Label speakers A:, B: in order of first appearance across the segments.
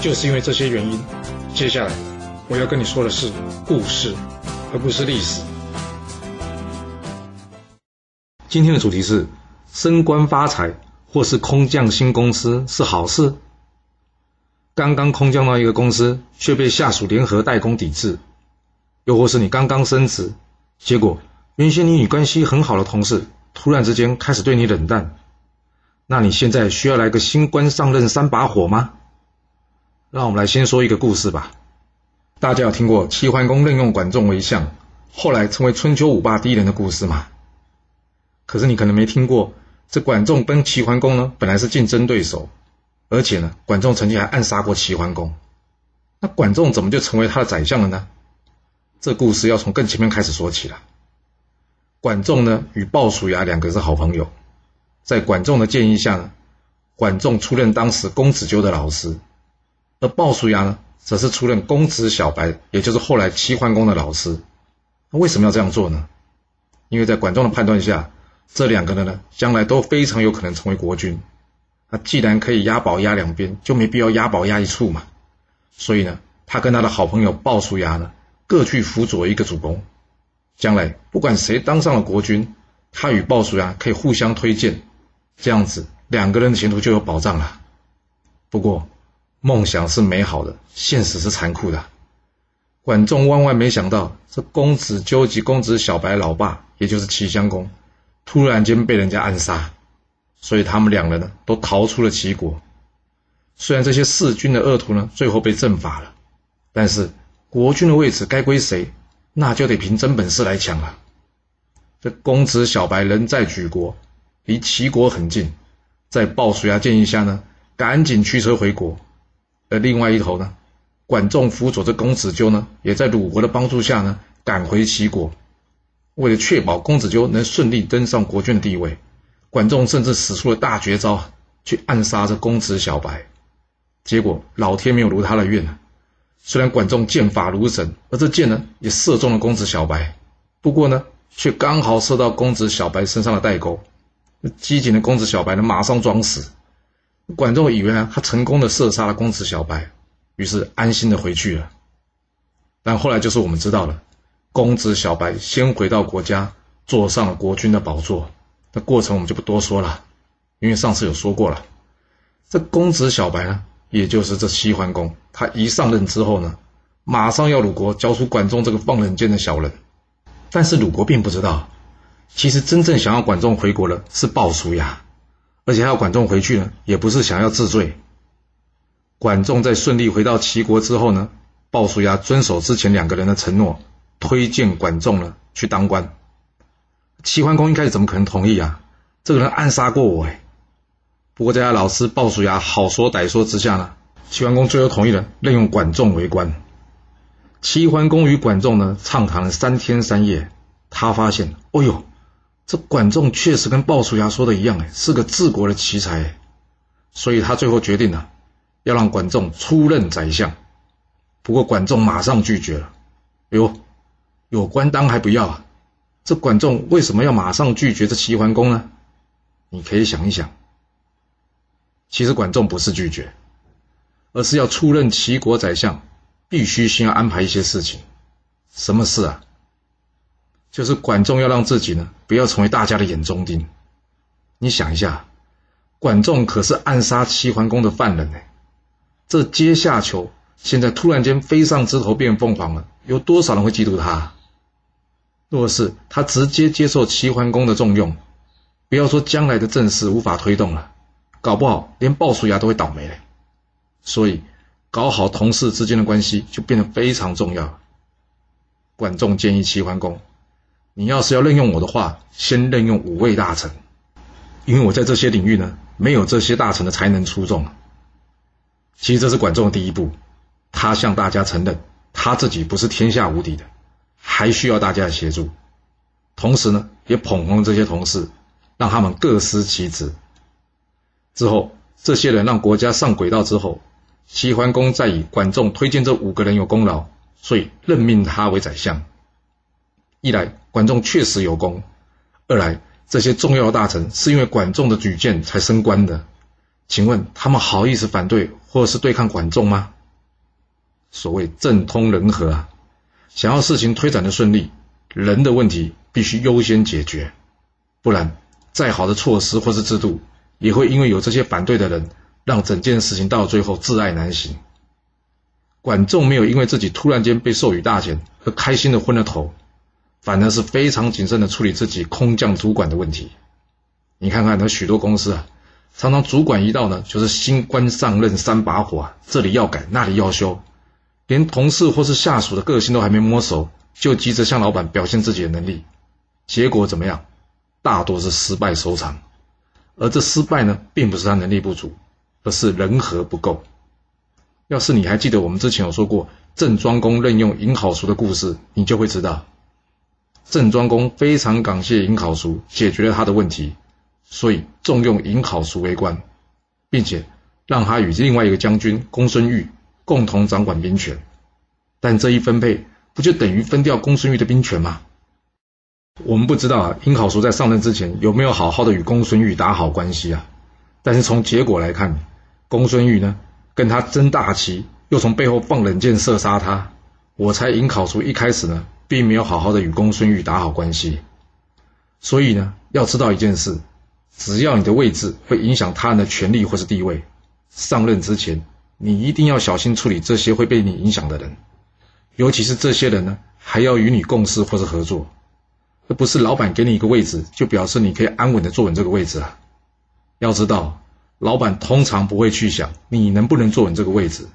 A: 就是因为这些原因，接下来我要跟你说的是故事，而不是历史。今天的主题是升官发财或是空降新公司是好事。刚刚空降到一个公司，却被下属联合代工抵制，又或是你刚刚升职，结果原先你与关系很好的同事突然之间开始对你冷淡，那你现在需要来个新官上任三把火吗？让我们来先说一个故事吧。大家有听过齐桓公任用管仲为相，后来成为春秋五霸第一人的故事吗？可是你可能没听过，这管仲跟齐桓公呢，本来是竞争对手，而且呢，管仲曾经还暗杀过齐桓公。那管仲怎么就成为他的宰相了呢？这故事要从更前面开始说起了。管仲呢，与鲍叔牙两个是好朋友，在管仲的建议下呢，管仲出任当时公子纠的老师。而鲍叔牙呢，则是出任公子小白，也就是后来齐桓公的老师。那为什么要这样做呢？因为在管仲的判断下，这两个人呢，将来都非常有可能成为国君。那既然可以押宝押两边，就没必要押宝押一处嘛。所以呢，他跟他的好朋友鲍叔牙呢，各去辅佐一个主公。将来不管谁当上了国君，他与鲍叔牙可以互相推荐，这样子两个人的前途就有保障了。不过，梦想是美好的，现实是残酷的。管仲万万没想到，这公子纠及公子小白老爸，也就是齐襄公，突然间被人家暗杀，所以他们两人呢，都逃出了齐国。虽然这些弑君的恶徒呢，最后被正法了，但是国君的位置该归谁，那就得凭真本事来抢了。这公子小白人在莒国，离齐国很近，在鲍叔牙建议下呢，赶紧驱车回国。而另外一头呢，管仲辅佐着公子纠呢，也在鲁国的帮助下呢，赶回齐国。为了确保公子纠能顺利登上国君的地位，管仲甚至使出了大绝招，去暗杀这公子小白。结果老天没有如他的愿，虽然管仲剑法如神，而这箭呢，也射中了公子小白，不过呢，却刚好射到公子小白身上的带钩。机警的公子小白呢，马上装死。管仲以为呢，他成功的射杀了公子小白，于是安心的回去了。但后来就是我们知道了，公子小白先回到国家，坐上了国君的宝座。那过程我们就不多说了，因为上次有说过了。这公子小白呢，也就是这齐桓公，他一上任之后呢，马上要鲁国交出管仲这个放冷箭的小人。但是鲁国并不知道，其实真正想要管仲回国的是鲍叔牙。而且还要管仲回去呢，也不是想要治罪。管仲在顺利回到齐国之后呢，鲍叔牙遵守之前两个人的承诺，推荐管仲呢去当官。齐桓公一开始怎么可能同意啊？这个人暗杀过我哎。不过在他老师鲍叔牙好说歹说之下呢，齐桓公最后同意了任用管仲为官。齐桓公与管仲呢畅谈了三天三夜，他发现，哦呦。这管仲确实跟鲍叔牙说的一样，是个治国的奇才，所以他最后决定了要让管仲出任宰相。不过管仲马上拒绝了，哎呦，有官当还不要啊？这管仲为什么要马上拒绝这齐桓公呢？你可以想一想，其实管仲不是拒绝，而是要出任齐国宰相，必须先要安排一些事情。什么事啊？就是管仲要让自己呢，不要成为大家的眼中钉。你想一下，管仲可是暗杀齐桓公的犯人呢。这阶下囚现在突然间飞上枝头变凤凰了，有多少人会嫉妒他？若是他直接接受齐桓公的重用，不要说将来的政事无法推动了，搞不好连鲍叔牙都会倒霉嘞。所以，搞好同事之间的关系就变得非常重要。管仲建议齐桓公。你要是要任用我的话，先任用五位大臣，因为我在这些领域呢，没有这些大臣的才能出众。其实这是管仲的第一步，他向大家承认他自己不是天下无敌的，还需要大家的协助。同时呢，也捧红这些同事，让他们各司其职。之后，这些人让国家上轨道之后，齐桓公再以管仲推荐这五个人有功劳，所以任命他为宰相。一来，管仲确实有功；二来，这些重要大臣是因为管仲的举荐才升官的。请问他们好意思反对或是对抗管仲吗？所谓政通人和啊，想要事情推展的顺利，人的问题必须优先解决，不然再好的措施或是制度，也会因为有这些反对的人，让整件事情到最后自爱难行。管仲没有因为自己突然间被授予大权而开心的昏了头，反而是非常谨慎的处理自己空降主管的问题。你看看那许多公司啊。常常主管一到呢，就是新官上任三把火啊，这里要改，那里要修，连同事或是下属的个性都还没摸熟，就急着向老板表现自己的能力，结果怎么样？大多是失败收场。而这失败呢，并不是他能力不足，而是人和不够。要是你还记得我们之前有说过郑庄公任用尹好叔的故事，你就会知道，郑庄公非常感谢尹考叔，解决了他的问题。所以重用尹考叔为官，并且让他与另外一个将军公孙玉共同掌管兵权，但这一分配不就等于分掉公孙玉的兵权吗？我们不知道啊，尹考叔在上任之前有没有好好的与公孙玉打好关系啊？但是从结果来看，公孙玉呢跟他争大旗，又从背后放冷箭射杀他，我猜尹考叔一开始呢并没有好好的与公孙玉打好关系。所以呢，要知道一件事。只要你的位置会影响他人的权利或是地位，上任之前，你一定要小心处理这些会被你影响的人，尤其是这些人呢，还要与你共事或是合作，而不是老板给你一个位置就表示你可以安稳的坐稳这个位置啊。要知道，老板通常不会去想你能不能坐稳这个位置，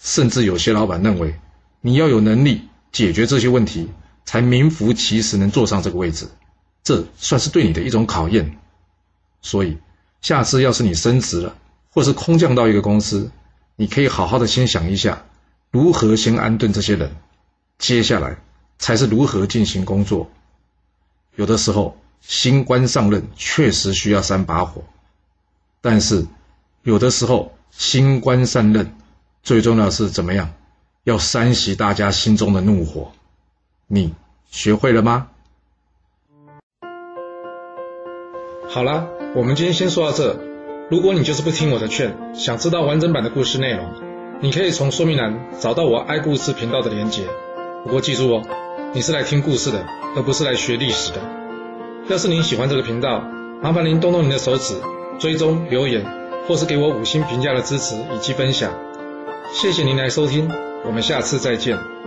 A: 甚至有些老板认为你要有能力解决这些问题，才名副其实能坐上这个位置，这算是对你的一种考验。所以，下次要是你升职了，或是空降到一个公司，你可以好好的先想一下，如何先安顿这些人，接下来才是如何进行工作。有的时候，新官上任确实需要三把火，但是有的时候，新官上任最重要是怎么样？要煽熄大家心中的怒火。你学会了吗？
B: 好了。我们今天先说到这。如果你就是不听我的劝，想知道完整版的故事内容，你可以从说明栏找到我爱故事频道的连结。不过记住哦，你是来听故事的，而不是来学历史的。要是您喜欢这个频道，麻烦您动动您的手指，追踪、留言，或是给我五星评价的支持以及分享。谢谢您来收听，我们下次再见。